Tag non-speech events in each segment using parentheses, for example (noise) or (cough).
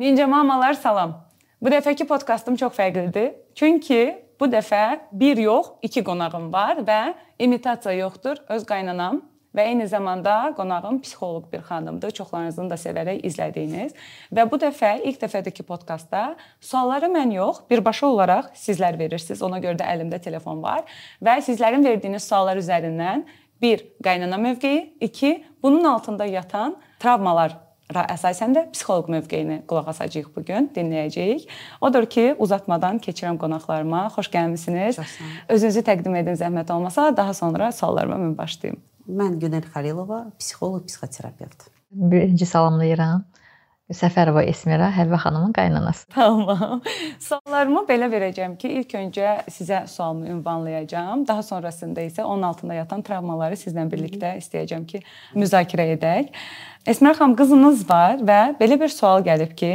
Ninja mamalar salam. Bu dəfəki podkastım çox fərqlidir. Çünki bu dəfə bir yox, iki qonağım var və imitasiya yoxdur. Öz qaynanam və eyni zamanda qonağım psixoloq bir xanımdır. Çoxlarınızın da sevərək izlədiyiniz. Və bu dəfə ilk dəfədir ki, podkastda sualları mən yox, birbaşa olaraq sizlər verirsiniz. Ona görə də əlimdə telefon var və sizlərin verdiyiniz suallar üzərindən bir qaynana mövqeyi, iki bunun altında yatan travmalar əsasən də psixoloq mövqeyini qulaq asacağıq bu gün, dinləyəcəyik. Odur ki, uzatmadan keçirəm qonaqlarıma. Xoş gəlmisiniz. Özünüzü təqdim edin zəhmət olmasa, daha sonra suallarıma mən başlayım. Mən Günel Xəlilova, psixoloq, psixoterapevt. Birinci salamlayıram. Səfərova Esmira, Həvvə xanımın qaynanası. Tamam. (laughs) Suallarımı belə verəcəm ki, ilk öncə sizə sualımı ünvanlayacağam. Daha sonrasında isə onun altında yatan travmaları sizlə birlikdə istəyəcəm ki, müzakirə edək. Esmira xanım, qızınız var və belə bir sual gəlib ki,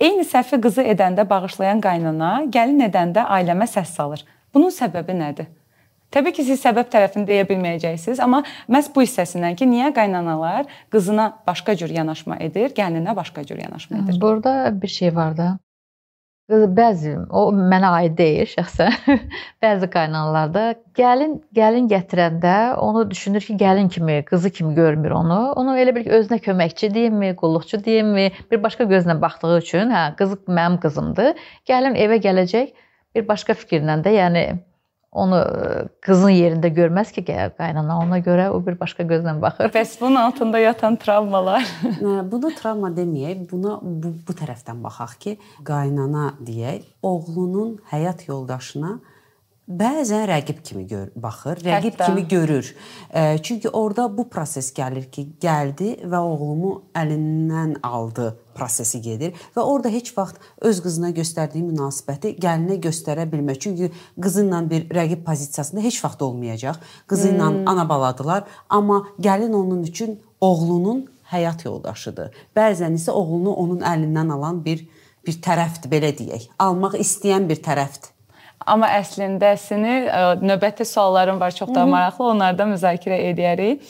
eyni səhvi qızı edəndə bağışlayan qaynana gəlin edəndə ailəmə səs salır. Bunun səbəbi nədir? Təbii ki, siz səbəb tərəfini deyə bilməyəcəksiniz, amma məhz bu hissəsindən ki, niyə qaynanalar qızına başqa cür yanaşma edir, gəlininə başqa cür yanaşma edir? Burada bir şey var da. Bəzi o mənə aid deyil şəxsən. (laughs) bəzi qaynanalarda gəlin gəlin gətirəndə onu düşünür ki, gəlin kimi, qızı kimi görmür onu. Onu elə bil ki, özünə köməkçi deyimmi, qulluqçu deyimmi, bir başqa gözlə baxdığı üçün, hə, qız mənim qızımdır. Gəlin evə gələcək bir başqa fikirlə də, yəni onu e, qızın yerində görməz ki, qaynana ona görə o bir başqa gözlə baxır. Bəs bunun altında yatan travmalar? (laughs) Buna travma deməyək, buna bu, bu tərəfdən baxaq ki, qaynana deyək, oğlunun həyat yoldaşına bəzən rəqib kimi gör, baxır, rəqib Hətta. kimi görür. E, çünki orada bu proses gəlir ki, gəldi və oğlumu əlindən aldı prosesi gedir və orada heç vaxt öz qızına göstərdiyi münasibəti gəlinə göstərə bilmir. Çünki qızı ilə bir rəqib pozisiyasında heç vaxt olmayacaq. Qızı ilə hmm. ana baladılar, amma gəlin onun üçün oğlunun həyat yoldaşıdır. Bəzən isə oğlunu onun əlindən alan bir bir tərəfdir belə deyək. Almaq istəyən bir tərəfdir. Amma əslindəsini e, növbəti suallarım var, çox da maraqlı. Onları da müzakirə edərik.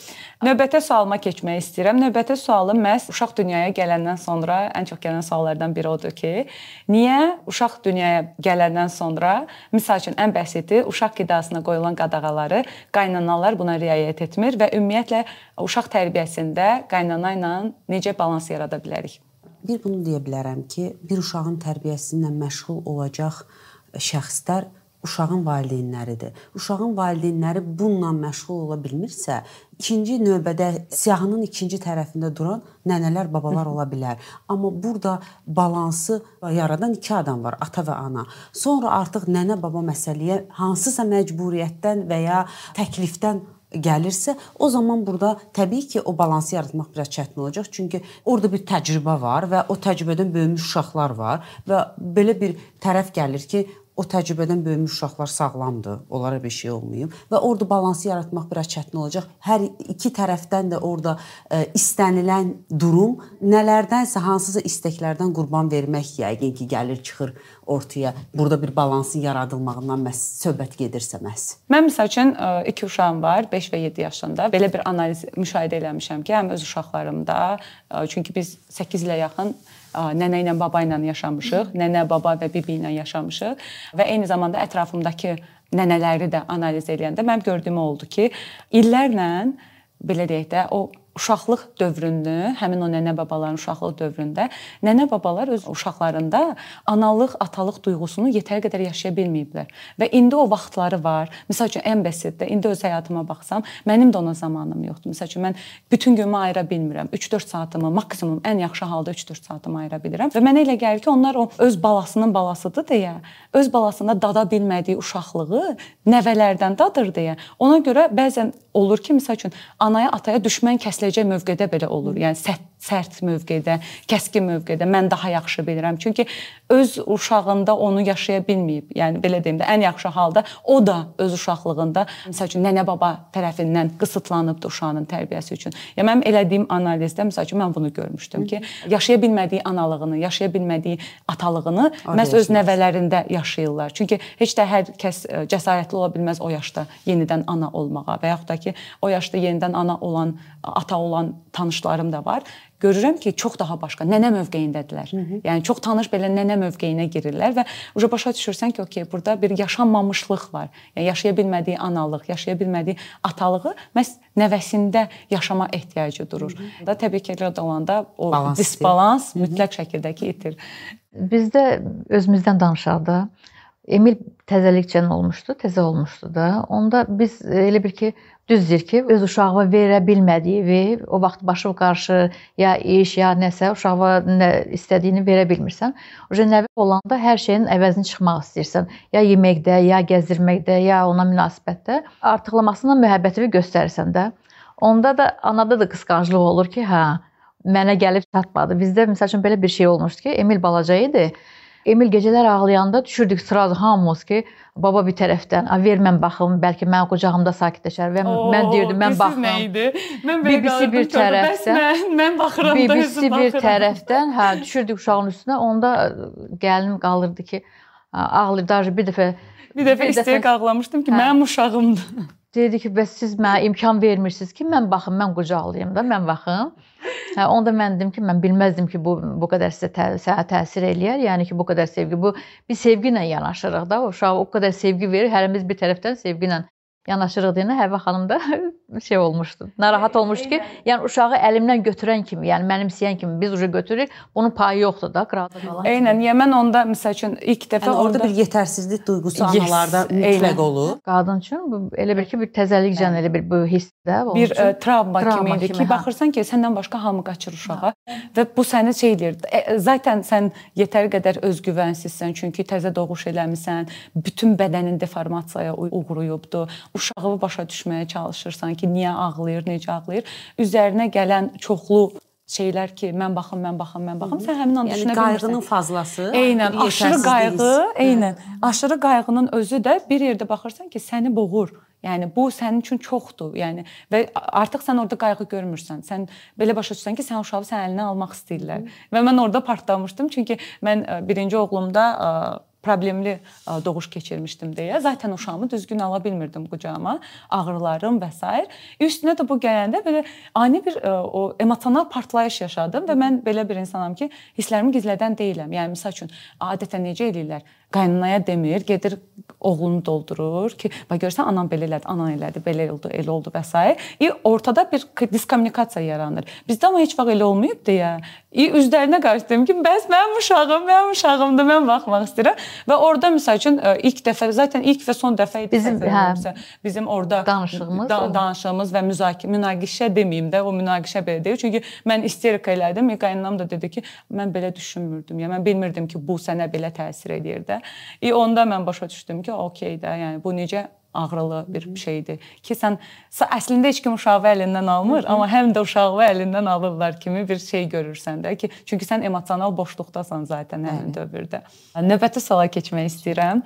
Növbəti sualıma keçmək istəyirəm. Növbəti sualım məhz uşaq dünyaya gələndən sonra ən çox gələn suallardan biri odur ki, niyə uşaq dünyaya gələndən sonra, məsəl üçün ən bəsiti uşaq qidasına qoyulan qadağaları qaynanalar buna riayət etmir və ümumiyyətlə uşaq tərbiyəsində qaynana ilə necə balans yarada bilərik? Bir bunu deyə bilərəm ki, bir uşağın tərbiyəsi ilə məşğul olacaq şəxslər uşağın valideynləridir. Uşağın valideynləri bununla məşğul ola bilmirsə, ikinci növbədə siyahının ikinci tərəfində duran nənələr, babalar ola bilər. Amma burada balansı yaradan iki adam var, ata və ana. Sonra artıq nənə, baba məsələyə hansısa məcburiyyətdən və ya təklifdən gəlirsə, o zaman burada təbii ki, o balansı yaratmaq biraz çətin olacaq. Çünki orada bir təcrübə var və o təcrübədən böyümüş uşaqlar var və belə bir tərəf gəlir ki, o təcrübədən böyümüş uşaqlar sağlamdır, onlara bir şey olmayıb və orada balansı yaratmaq biraz çətin olacaq. Hər iki tərəfdən də orada ə, e, istənilən durum nələrdənsə hansısa istəklərdən qurban vermək yəqin ki, gəlir çıxır ortaya. Burada bir balansın yaradılmağından məhz söhbət gedirsə məhz. Mən məsəl üçün e, iki uşağım var, 5 və 7 yaşında. Belə bir analiz müşahidə eləmişəm ki, həm öz uşaqlarımda, e, çünki biz 8 ilə yaxın nənə ilə, baba ilə yaşamışıq, nənə, baba və bibi ilə yaşamışıq və eyni zamanda ətrafımdakı nənələri də analiz edəndə mənim gördüyüm oldu ki, illərlə belə deyək də o uşaqlıq dövrünü, həmin o nənə babaların uşaqlıq dövründə nənə babalar öz uşaqlarında analıq, atalıq duyğusunu yetər qədər yaşaya bilməyiblər. Və indi o vaxtları var. Məsəl üçün ən bəsitdə indi öz həyatıma baxsam, mənim də ona zamanım yoxdur. Məsəl üçün mən bütün günümü ayıra bilmirəm. 3-4 saatımı maksimum ən yaxşı halda 3-4 saatımı ayıra bilirəm. Və mənə elə gəlir ki, onlar o öz balasının balasıdır deyə, öz balasında dada bilmədiyi uşaqlığı nəvələrdən dadır deyə. Ona görə bəzən olur ki, məsəl üçün anaya, ataya düşmən kəsiləcək mövqedə belə olur. Yəni sərt, sərt mövqedə, kəskin mövqedə mən daha yaxşı bilirəm. Çünki öz uşağında onu yaşaya bilməyib. Yəni belə deyim də, ən yaxşı halda o da öz uşaqlığında məsəl üçün nənə baba tərəfindən qısıtlanıbdı uşağının tərbiyəsi üçün. Yəni mənim elədiyim analizdə məsəl üçün mən bunu görmüşdüm ki, yaşaya bilmədiyi analığını, yaşaya bilmədiyi atalığını məhz öz nəvələrində yaşayırlar. Çünki heç də hər kəs e, cəsarətli ola bilməz o yaşda yenidən ana olmağa və yaxud da ki, o yaşda yenidən ana olan, ata olan tanışlarım da var görürəm ki, çox daha başqa nənə mövqeyindədirlər. Hı -hı. Yəni çox tanış belə nənə mövqeyinə girirlər və uca başa düşürsən ki, okey, burada bir yaşanmamışlıq var. Yəni yaşaya bilmədiyi analıq, yaşaya bilmədiyi atalığı məhz nəvəsində yaşama ehtiyacı durur. Hı -hı. Da təbii ki, elə olanda o balans disbalans mütləq şəkildə ki, itir. Bizdə özümüzdən danışaq da. Emil təzəlikcən olmuşdu, təzə olmuşdu da. Onda biz elə bir ki, düzdür ki, öz uşağına verə bilmədiyi və o vaxt başı qarşı ya iş, ya nəsə uşağa nə istədiyini verə bilmirsən. Oje nəvə olanda hər şeyin əvəzini çıxmaq istəyirsən. Ya yeməkdə, ya gəzdirməkdə, ya ona münasibətdə artıqlamasına məhəbbətini göstərirsən də. Onda da anada da qısqanclıq olur ki, hə, mənə gəlib çatmadı. Bizdə məsəl üçün belə bir şey olmuşdu ki, Emil balaca idi. Emil gecələr ağlayanda düşürdük sıraz hamımız ki, baba bir tərəfdən, "A ver mən baxım, bəlkə mənim qucağımda sakitləşər." Və Oo, mən deyirdim, mən baxım. Nə idi? Mən belə BBC bir tərəfdən, mən, mən baxıram da BBC bir tərəfdən, hə, (laughs) düşürdük uşağın üstünə. Onda gəlinim qalırdı ki, ağlayır. Daha bir dəfə bir dəfə istəyək ağlamışdım ki, hə. mənim uşağımdır. Deyirdi ki, bəs siz mənə imkan vermirsiniz ki, mən baxım, mən qucaqlayım da, mən baxım. Hə, onda mən dedim ki, mən bilməzdim ki, bu bu qədər sizə tə, sənə təsir eləyər. Yəni ki, bu qədər sevgi, bu bir sevgi ilə yanaşırıq da. Uşağa o qədər sevgi verir, hərimiz bir tərəfdən sevgi ilə yanaşırıq deyəndə Həvva xanım da (laughs) şey olmuşdu. Narahat olmuşdu ki, yəni uşağı əlimdən götürən kimi, yəni mənimsəyən kimi biz uca götürürük. Bunun payı yoxdur da, qıraqda qalan. Eynən. Yəni mən onda məsəl üçün ilk dəfə yəni, orada bir yetərsizlik duyğusu yes, analarda mütləq olur. Qadın üçün bu elə bir ki, bir təzəlikcən elə bir bu hissdə bir ə, travma, travma kimi idi ki, hə. baxırsan ki, səndən başqa hamı qaçır uşağa hə. və bu səni şey eləyir. E, zaten sən yetər qədər özgüvənsizsən, çünki təzə doğuş eləmisən, bütün bədənin deformasiyaya uğrayıbdı uşağı başa düşməyə çalışırsan ki, niyə ağlayır, necə ağlayır. Üzərinə gələn çoxlu şeylər ki, mən baxım, mən baxım, mən baxım, sən həmin an yəni, düşünə bilmirsən. Qayğının fazlası. Eynən, aşırı qayğı, eynən. Aşırı qayğının özü də bir yerdə baxırsan ki, səni boğur. Yəni bu sənin üçün çoxdur. Yəni və artıq sən orada qayğı görmürsən. Sən belə başa düşsən ki, sən uşağı sən əlinə almaq istəyirlər. Və mən orada partlamışdım çünki mən birinci oğlumda problemli doğuş keçirmişdim deyə zaten uşağımı düzgün ala bilmirdim qucağıma, ağrılarım və s. Üstünə də bu gələndə belə ani bir o emosional partlayış yaşadım və mən belə bir insanam ki, hisslərimi gizlədən deyiləm. Yəni məsəl üçün adətən necə eləyirlər? Qaynanaya demir, gedir oğlunu doldurur ki, bax görsən anam belə elədi, anan elədi, belə oldu, elə oldu və s. E ortada bir diskommunikasiya yaranır. Bizdə amma heç vaxt elə olmayıb deyə. E üzlərinə qarşı dedim ki, bəs mənim uşağım, mənim uşağımdır, mən baxmaq istəyirəm. Və orada məsəl üçün ilk dəfə, zaten ilk və son dəfə idi bizim hə, bizim orada danışığımız, da, danışığımız və müzakirə, münaqişə deməyim də, o münaqişə belə deyil. Çünki mən isterika elədim. Qaynanam da dedi ki, mən belə düşünmürdüm. Ya mən bilmirdim ki, bu sənə belə təsir edir də. E onda mən başa düşdüm ki, okey də, yəni bu necə ağrılı bir şeydir ki, sən əslində heç kim uşağı əlindən almır, amma həm də uşağı əlindən alırlar kimi bir şey görürsən də ki, çünki sən emosional boşluqdasan zaten həmin dövrdə. Növbəti suala keçmək istəyirəm.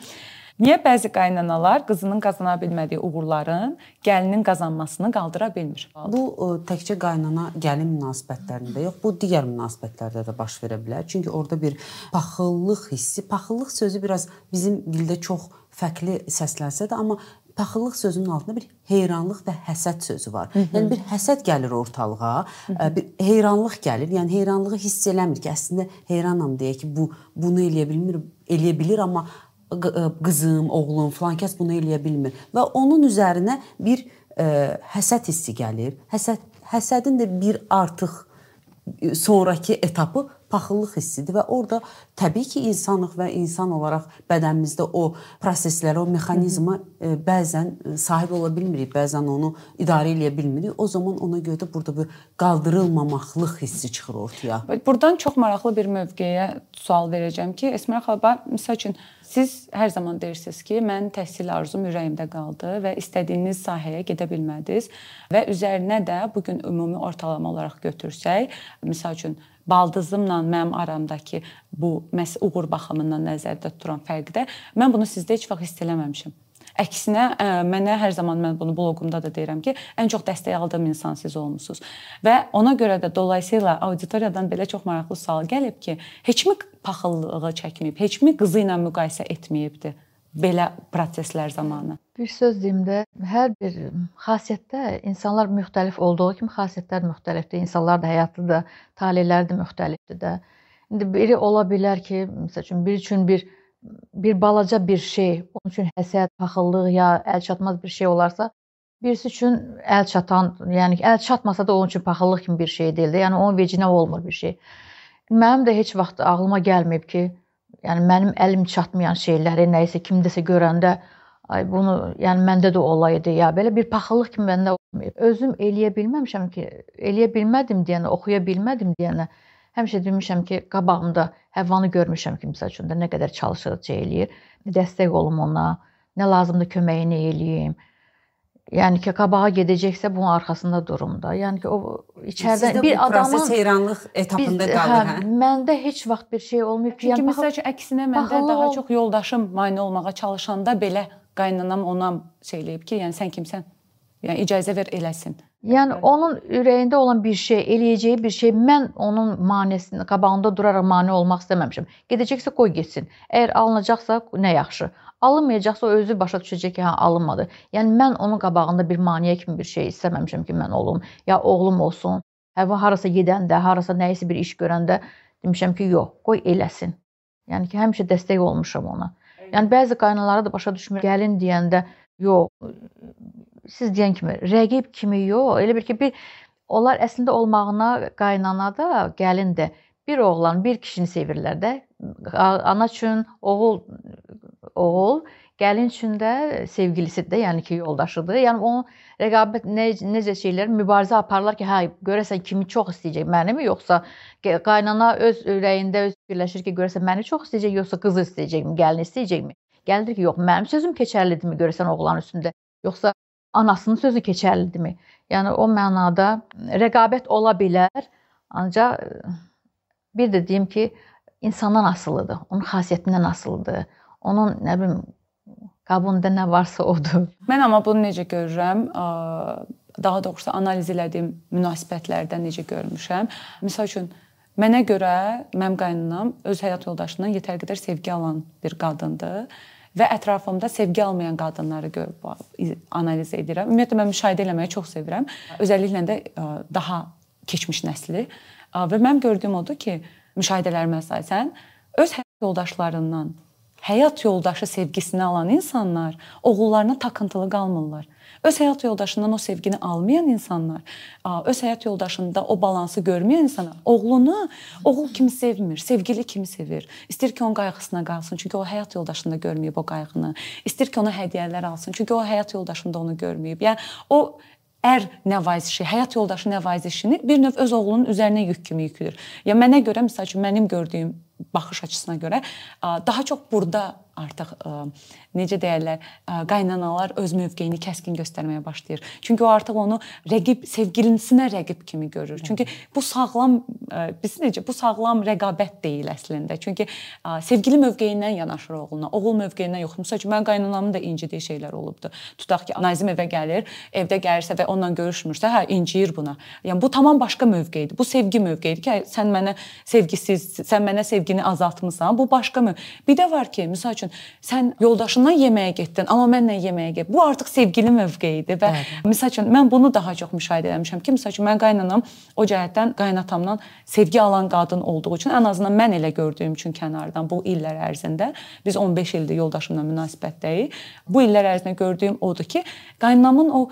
Niyə bəzi qaynanalar qızının qazana bilmədiyi uğurların gəlinin qazanmasını qaldıra bilmir? Bu təkcə qaynana gəlin münasibətlərində yox, bu digər münasibətlərdə də baş verə bilər. Çünki orada bir paxıllıq hissi, paxıllıq sözü biraz bizim dildə çox fərqli səslənsə də, amma paxıllıq sözünün altında bir heyranlıq və həsəd sözü var. Hı -hı. Yəni bir həsəd gəlir ortalığa, Hı -hı. bir heyranlıq gəlir. Yəni heyranlığı hiss eləmir ki, əslində heyranam deyə ki, bu bunu eləyə bilmir, eləyə bilir, amma qızım, oğlum, filan kəs bunu eləyə bilmir və onun üzərinə bir ə, həsəd hissi gəlir. Həsəd həsədin də bir artıq sonrakı etapı paxıllıq hissidir və orada təbii ki, insanıq və insan olaraq bədənimizdə o proseslərə, o mexanizma e, bəzən sahib ola bilmirik, bəzən onu idarə edə bilmirik. O zaman ona görə də burada bir qaldırılmamaqlıq hissi çıxır ortaya. Burdan çox maraqlı bir mövqeyə sual verəcəm ki, Əsmər xala, məsəl üçün Siz hər zaman deyirsiniz ki, mən təhsil arzum ürəyimdə qaldı və istədiyiniz sahəyə gedə bilmədiniz və üzərinə də bu gün ümumi ortalama olaraq götürsək, məsəl üçün baldızımla mənim aramdakı bu məs uğur baxımından nəzərdə tutulan fərqdə mən bunu sizdə heç vaxt hiss eləməmişəm. Əksinə mənə hər zaman mən bunu bloqumda da deyirəm ki, ən çox dəstək aldığım insan siz olmusunuz. Və ona görə də dolayısıyla auditoriyadan belə çox maraqlı sual gəlib ki, heçmi paxıllığı çəkməyib, heçmi qızı ilə müqayisə etməyibdi belə proseslər zamanı. Bir söz deyim də, hər bir xasiyyətdə insanlar müxtəlif olduğu kimi xasiyyətlər müxtəlifdir. İnsanlar da həyatı da, taleləri də müxtəlifdir də. İndi biri ola bilər ki, məsəl üçün bir üçün bir bir balaca bir şey, onun üçün həsəd, paxıllıq ya əl çatmaz bir şey olarsa, birisi üçün əl çatan, yəni əl çatmasa da onun üçün paxıllıq kimi bir şey deyil də. Yəni onun vecinə olmur bir şey. Mənim də heç vaxt ağlıma gəlməyib ki, yəni mənim əlim çatmayan şeyləri nəyisə kimdəsə görəndə ay bunu yəni məndə də olaydı ya belə bir paxıllıq kimi məndə. Özüm eləyə bilməmişəm ki, eləyə bilmədim deyənə, oxuya bilmədim deyənə həmişə demişəm ki, qabağımda Həvvanı görmüşəm ki, məsəl üçün də nə qədər çalışır, eləyir. Dəstək olum ona, nə lazımdır köməyini eləyim. Yəni ki, qabağa gedəcəksə bunun arxasında durum da. Yəni ki, o içəridən bir adamın proses heyranlıq etapında biz, qalır, hə? hə? Məndə heç vaxt bir şey olmayıb. Çünki yəni, məsəl üçün əksinə məndə daha çox yoldaşım mane olmağa çalışanda belə qaynanam ona şey eləyib ki, yəni sən kimsən? Yəni icazə ver eləsin. Yəni onun ürəyində olan bir şey, eləyəcəyi bir şey mən onun manesini qabağında duraraq mane olmaq istəməmişəm. Gedəcəksə qoy getsin. Əgər alınacaqsa nə yaxşı. Alınmayacaqsa o özü başa düşəcək ki, hə alınmadı. Yəni mən onun qabağında bir maneə kimi bir şey istəməmişəm ki, mən olum, ya oğlum olsun. Həvva harasa gedəndə, harasa nəyisə bir iş görəndə demişəm ki, yox, qoy eləsin. Yəni ki, həmişə dəstək olmuşam ona. Yəni bəzi qaynalara da başa düşmür. Gəlin deyəndə, yox, siz deyən kimi rəqib kimi yox, elə bir ki, bir onlar əslində olmağına qaynana da, gəlin də bir oğlan, bir kişini sevirlər də. Ana üçün oğul oğul, gəlin üçün də sevgilisidir də, yəni ki, yoldaşıdır. Yəni onun rəqabət nə, necə şeylər mübarizə aparırlar ki, hə, görəsən kimi çox istəyəcək, mənimi yoxsa qaynana öz ürəyində öz fikirləşir ki, görəsən məni çox istəyəcək, yoxsa qızı istəyəcəkmi, gəlin istəyəcəkmi? Gəlir ki, yox, mənim sözüm keçərlidirmi görəsən oğlan üstündə, yoxsa anasının sözü keçərlidirmi? Yəni o mənada rəqabət ola bilər, ancaq bir də deyim ki, insandan asılıdır, onun xasiyyətindən asılıdır. Onun nə bilim qabında nə varsa odur. (laughs) Mən amma bunu necə görürəm? Daha doğrusu analiz elədiyim münasibətlərdən necə görmüşəm. Məsəl üçün mənə görə mənim qaynanam öz həyat yoldaşından yetər qədər sevgi alan bir qadındır və ətrafımda sevgi almayan qadınları görüb analiz edirəm. Ümumiyyətlə mən müşahidə etməyi çox sevirəm. Özəlliklə də daha keçmiş nəsli və mənim gördüyüm odur ki, müşahidələrimə əsasən öz həyat yoldaşlarından həyat yoldaşı sevgisini alan insanlar oğullarına takıntılı qalmırlar. Öz həyat yoldaşından o sevgini almayan insanlar, öz həyat yoldaşında o balansı görməyən insanlar oğlunu oğul kimi sevmir, sevgili kimi sevir. İstəyir ki, onun qayğısına qalsın, çünki o həyat yoldaşında görməyib o qayğını. İstəyir ki, ona hədiyyələr alsın, çünki o həyat yoldaşında onu görməyib. Yəni o ər nəvazişi, həyat yoldaşı nəvazişini bir növ öz oğlunun üzərinə yük kimi yükülür. Ya mənə görə məsəl üçün mənim gördüyüm baxış açısına görə daha çox burada artıq necə deyirlər, qaynanalar öz mövqeyini kəskin göstərməyə başlayır. Çünki o artıq onu rəqib sevgilisinə rəqib kimi görür. Çünki bu sağlam biz necə bu sağlam rəqabət deyil əslində. Çünki sevgili mövqeyindən yanaşır oğluna, oğul mövqeyindən yox. Məsələn, mən qaynanamın da incidiyi şeylər olubdu. Tutaq ki, Nazim evə gəlir, evdə gəlirsə və onunla görüşmürsə, hə inciyir buna. Yəni bu tamam başqa mövqeyidir. Bu sevgi mövqeyidir ki, sən mənə sevgisiz, sən mənə sevgini azaltmısan. Bu başqa mövqe. Bir də var ki, məsəl üçün sən yoldaşından yeməyə getdin, amma mənlə yeməyə get. Bu artıq sevgili mövqeyidir və Bəli. məsəl üçün mən bunu daha çox müşahidə etmişəm ki, məsəl üçün mən qaynanam o cəhətdən qaynatamdan sevgi alan qadın olduğu üçün ən azından mən elə gördüyüm üçün kənardan bu illər ərzində biz 15 ildir yoldaşımla münasibətdəyik. Bu illər ərzində gördüyüm odur ki, qaynanamın o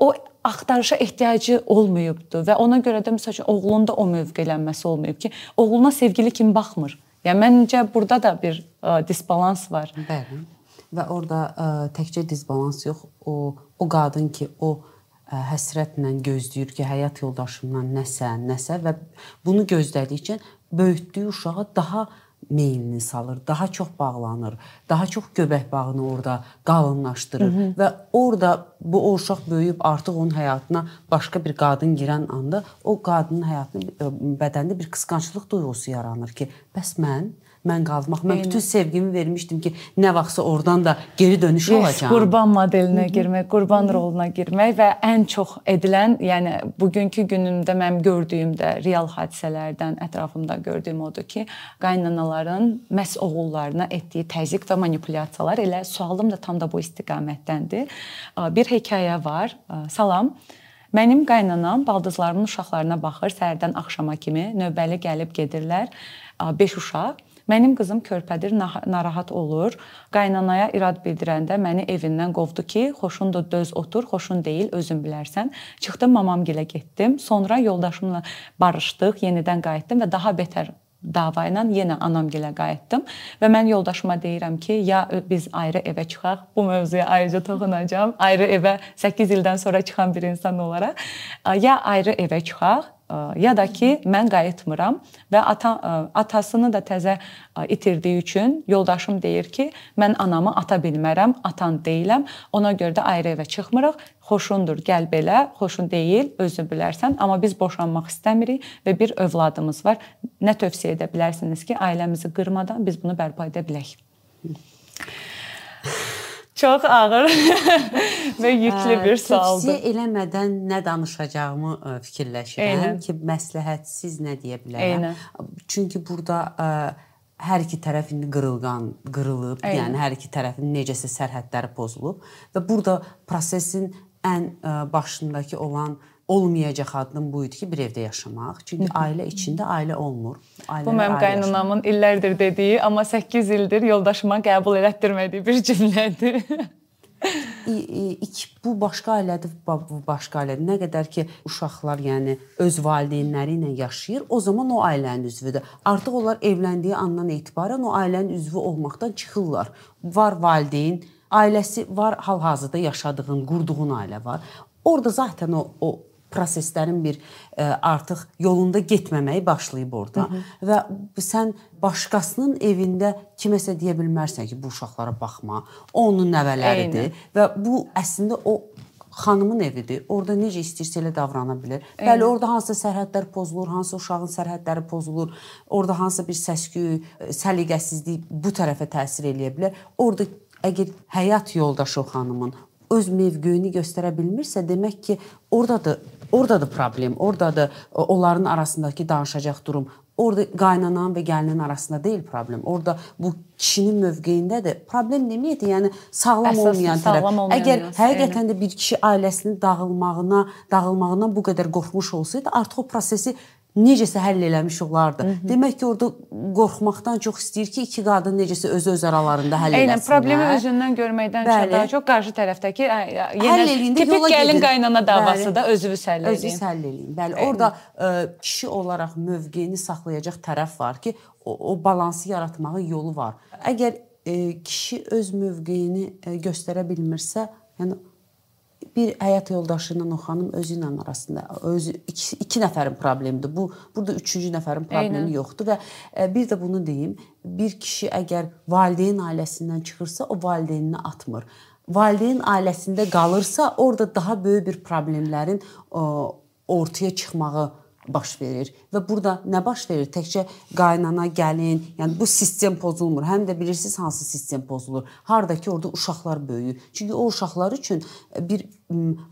o axtarışa ehtiyacı olmayıbdı və ona görə də məsəl üçün oğlunda o mövqelənməsi olmayıb ki, oğluna sevgili kimi baxmır. Yəni məncə burada da bir ə, disbalans var. Bəli. Və orada ə, təkcə disbalans yox, o o qadın ki, o ə, həsrətlə gözləyir ki, həyat yoldaşımdan nəsə, nəsə və bunu gözlədikcə böyütdüyü uşağa daha meylini salır, daha çox bağlanır, daha çox göbək bağını orada qalınlaşdırır Hı -hı. və orada bu o uşaq böyüyüb artıq onun həyatına başqa bir qadın girən anda o qadının həyatında bədəndə bir qısqanclıq duyğusu yaranır ki, bəs mən mən qalmaq. Mən Eyni. bütün sevgimi vermişdim ki, nə vaxtsa oradan da geri dönüş yes, olacaq. Qurban modelinə girmək, qurban roluna girmək və ən çox edilən, yəni bugünkü günümdə mənim gördüyümdə real hadisələrdən ətrafımda gördüyüm odur ki, qaynanaların məs oğullarına etdiyi təzyiq və manipulyasiyalar elə sualım da tam da bu istiqamətdəndir. Bir hekayə var. Salam. Mənim qaynanam baldızlarımın uşaqlarına baxır səhərdən axşama kimi, növbəli gəlib gedirlər. 5 uşaq. Mənim qızım körpədir, narahat olur. Qaynanaya irad bildirəndə məni evindən qovdu ki, xoşundur döz otur, xoşun deyil, özün bilərsən. Çıxdım mamamgilə getdim. Sonra yoldaşımla barışdıq, yenidən qayıtdım və daha betər dava ilə yenə anamgilə qayıtdım və mən yoldaşıma deyirəm ki, ya biz ayrı evə çıxaq. Bu mövzuya ayrıca toxunacağam. Ayrı evə 8 ildən sonra çıxan bir insan olaraq ya ayrı evə çıxaq ya da ki mən qayıtmıram və ata atasını da təzə itirdiyi üçün yoldaşım deyir ki, mən anamı ata bilmərəm, atan deyiləm. Ona görə də ayrı evə çıxmırıq. Xoşundur, gəl belə, xoşun deyil, özün bilərsən, amma biz boşanmaq istəmirik və bir övladımız var. Nə tövsiyə edə bilərsiniz ki, ailəmizi qırmadan biz bunu bərpa edə bilək? (laughs) Çox ağır (laughs) və yüklü bir sualdır. Tövsiyə eləmədən nə danışacağımı fikirləşirəm Eynən. ki, məsləhətsiz nə deyə bilərəm. Eynən. Çünki burada hər iki tərəf indi qırılğan, qırılıb, Eynən. yəni hər iki tərəfin necəsə sərhədləri pozulub və burada prosesin ən başındakı olan olmayacaq addım bu idi ki, bir evdə yaşamaq. Çünki ailə içində ailə olmur. Ailə bu mənim qaynanamın illərdir dediyi, amma 8 ildir yoldaşıma qəbul elətdirmədiyi bir cümlədir. (laughs) bu başqa ailədir, bu başqa ailədir. Nə qədər ki uşaqlar, yəni öz valideynləri ilə yaşayır, o zaman o ailənin üzvüdür. Artıq onlar evləndiyi andan etibarən o ailənin üzvü olmaqdan çıxırlar. Var valideyn, ailəsi var, hal-hazırda yaşadığın, qurduğun ailə var. Orda zaten o o proseslərin bir ə, e, artıq yolunda getməməyi başlayıb orada. Hı -hı. Və sən başqasının evində kiməsə deyə bilmərsən ki, bu uşaqlara baxma, onun nəvələridir Eyni. və bu əslində o xanımın evidir. Orda necə istəyirsə elə davrana bilər. Eyni. Bəli, orada hansısa sərhədlər pozulur, hansısa uşağın sərhədləri pozulur, orada hansısa bir səs-küy, e, səliqəsizlik bu tərəfə təsir eləyə bilər. Orada əgər həyat yoldaşı o xanımın öz mövqeyini göstərə bilmirsə, demək ki, ordadır Ordadır problem, ordadır onların arasındakı danışacaq durum. Orda qaynananın və gəlinin arasında deyil problem. Orda bu kişinin mövqeyindədir. Problem deməkdir, yəni sağlam Əsas, olmayan tərəf. Sağlam olmayan Əgər yəni. həqiqətən də bir kişi ailəsinin dağılmağına, dağılmağından bu qədər qorxmuş olsaydı, artıq o prosesi necəsə həll eləmiş olardı. Hı -hı. Demək ki, orada qorxmaqdan çox istəyir ki, iki qadın necəsə öz öz aralarında həll eləsinlər. Eynən, problemi özündən görməkdən Bəli. çox daha çox qarşı tərəfdəki yenə tipik gəlin qaynana davası Bəli. da özünüz həll edin. Özünüz həll edin. Bəli, Eynən. orada ə, kişi olaraq mövqeyini saxlayacaq tərəf var ki, o, o balansı yaratmağın yolu var. Əgər ə, kişi öz mövqeyini ə, göstərə bilmirsə, yəni bir həyat yoldaşı ilə o xanım özü ilə arasında özü iki, iki nəfərin problemidir. Bu burada üçüncü nəfərin problemi Eynən. yoxdur və e, bir də bunu deyim, bir kişi əgər valideyn ailəsindən çıxırsa, o valideynini atmır. Valideyn ailəsində qalırsa, orada daha böyük bir problemlərin ortaya çıxmağı baş verir və burada nə baş verir? Təkcə qaynana, gəlin, yəni bu sistem pozulmur. Həm də bilirsiniz hansı sistem pozulur? Hardakı orada uşaqlar böyüyür. Çünki o uşaqlar üçün bir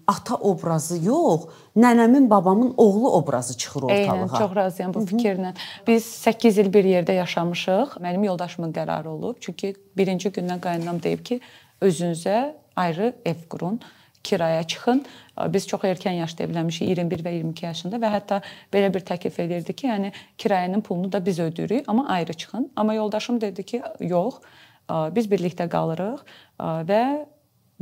ata obrazı yox, nənəmin, babamın oğlu obrazı çıxır ortalığa. Eynən, çox razıyam bu fikirlə. Biz 8 il bir yerdə yaşamışıq. Mənim yoldaşımın qərarı olub. Çünki birinci gündən qaynanam deyib ki, özünüzə ayrı ev qurun kiraya çıxın. Biz çox erkən yaşda evlənmişik, 21 və 22 yaşında və hətta belə bir təklif edirdi ki, yəni kirayənin pulunu da biz ödəyirik, amma ayrı çıxın. Amma yoldaşım dedi ki, yox, biz birlikdə qalırıq və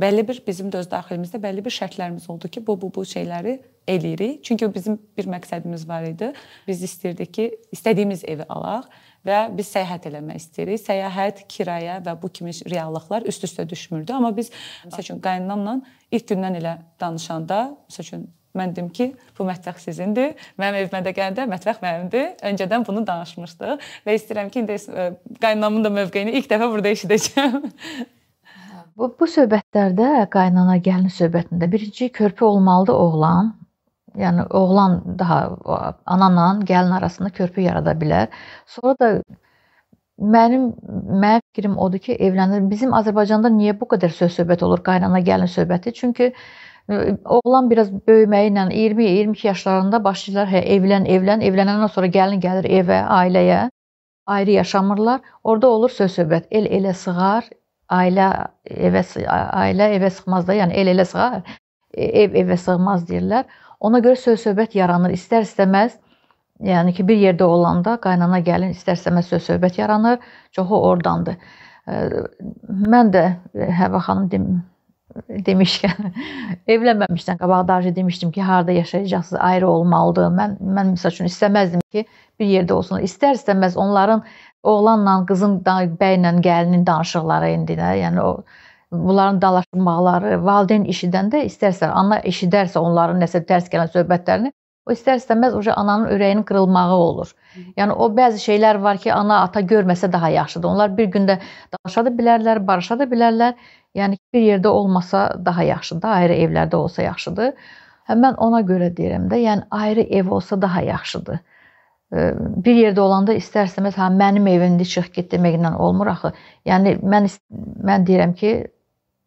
bəlli bir bizim də öz daxilimizdə bəlli bir şərtlərimiz oldu ki, bu bu bu şeyləri eləyirik. Çünki bizim bir məqsədimiz var idi. Biz istirdik ki, istədiyimiz evi alaq və biz səyahət eləmək istəyirik. Səyahət, kirayə və bu kimi reallıqlar üst-üstə düşmürdü, amma biz məsəl üçün qaynanamla ilk gündən elə danışanda, məsəl üçün mən dedim ki, bu mətbəx sizindir. Mənim evimə də gələndə mətbəx mənimdir. Öncədən bunu danışmışdıq və istəyirəm ki, indi e, qaynanamın da mövqeyini ilk dəfə burada eşidəcəm. Bu bu söhbətlərdə qaynana gəlin söhbətində birinci körpü olmalıdır oğlan, yəni oğlan daha ananla gəlin arasında körpü yarada bilər. Sonra da mənim mənim fikrim odur ki, evlənir. Bizim Azərbaycanda niyə bu qədər söz-söhbət olur qaynana gəlin söhbəti? Çünki oğlan biraz böyüməyi ilə 20-22 yaşlarında başlayırlar, hə evlən, evlən, evlənəndən sonra gəlin gəlir evə, ailəyə. Ayrı yaşamırlar. Orada olur söz-söhbət. El elə sığar, ailə evə ailə evə sığmaz da, yəni el elə sığar, ev evə sığmaz deyirlər. Ona görə söz-söhbət yaranır. İstər-istəməz Yəni ki, bir yerdə olanda qaynana gəlin istər-istəməz söz-söhbət yaranır. Çoxu ordandır. Mən də Həvva xanım dem demişkən (laughs) evlənməmişdən qabaq da demişdim ki, harda yaşayacaqsınız, ayrı olmalıdır. Mən mən məsəl üçün istəməzdim ki, bir yerdə olsunlar. İstər-istəməz onların oğlanla, qızın, bəylə, gəlinin danışıqları indi də, yəni o bunların dalaşmaqları, valideyn eşidəndə istərsə, ana eşidərsə onların nəsə tərs gələn söhbətlərini, o istər-istəməz oje ananın ürəyinin qırılmağı olur. Yəni o bəzi şeylər var ki, ana, ata görməsə daha yaxşıdır. Onlar bir gündə danışa da bilərlər, barışa da bilərlər. Yəni bir yerdə olmasa daha yaxşıdır, ayrı evlərdə olsa yaxşıdır. Hə mən ona görə deyirəm də, yəni ayrı ev olsa daha yaxşıdır. Bir yerdə olanda istər-istəməz hə mənim evimdə çıx get deməklə olmur axı. Yəni mən mən deyirəm ki,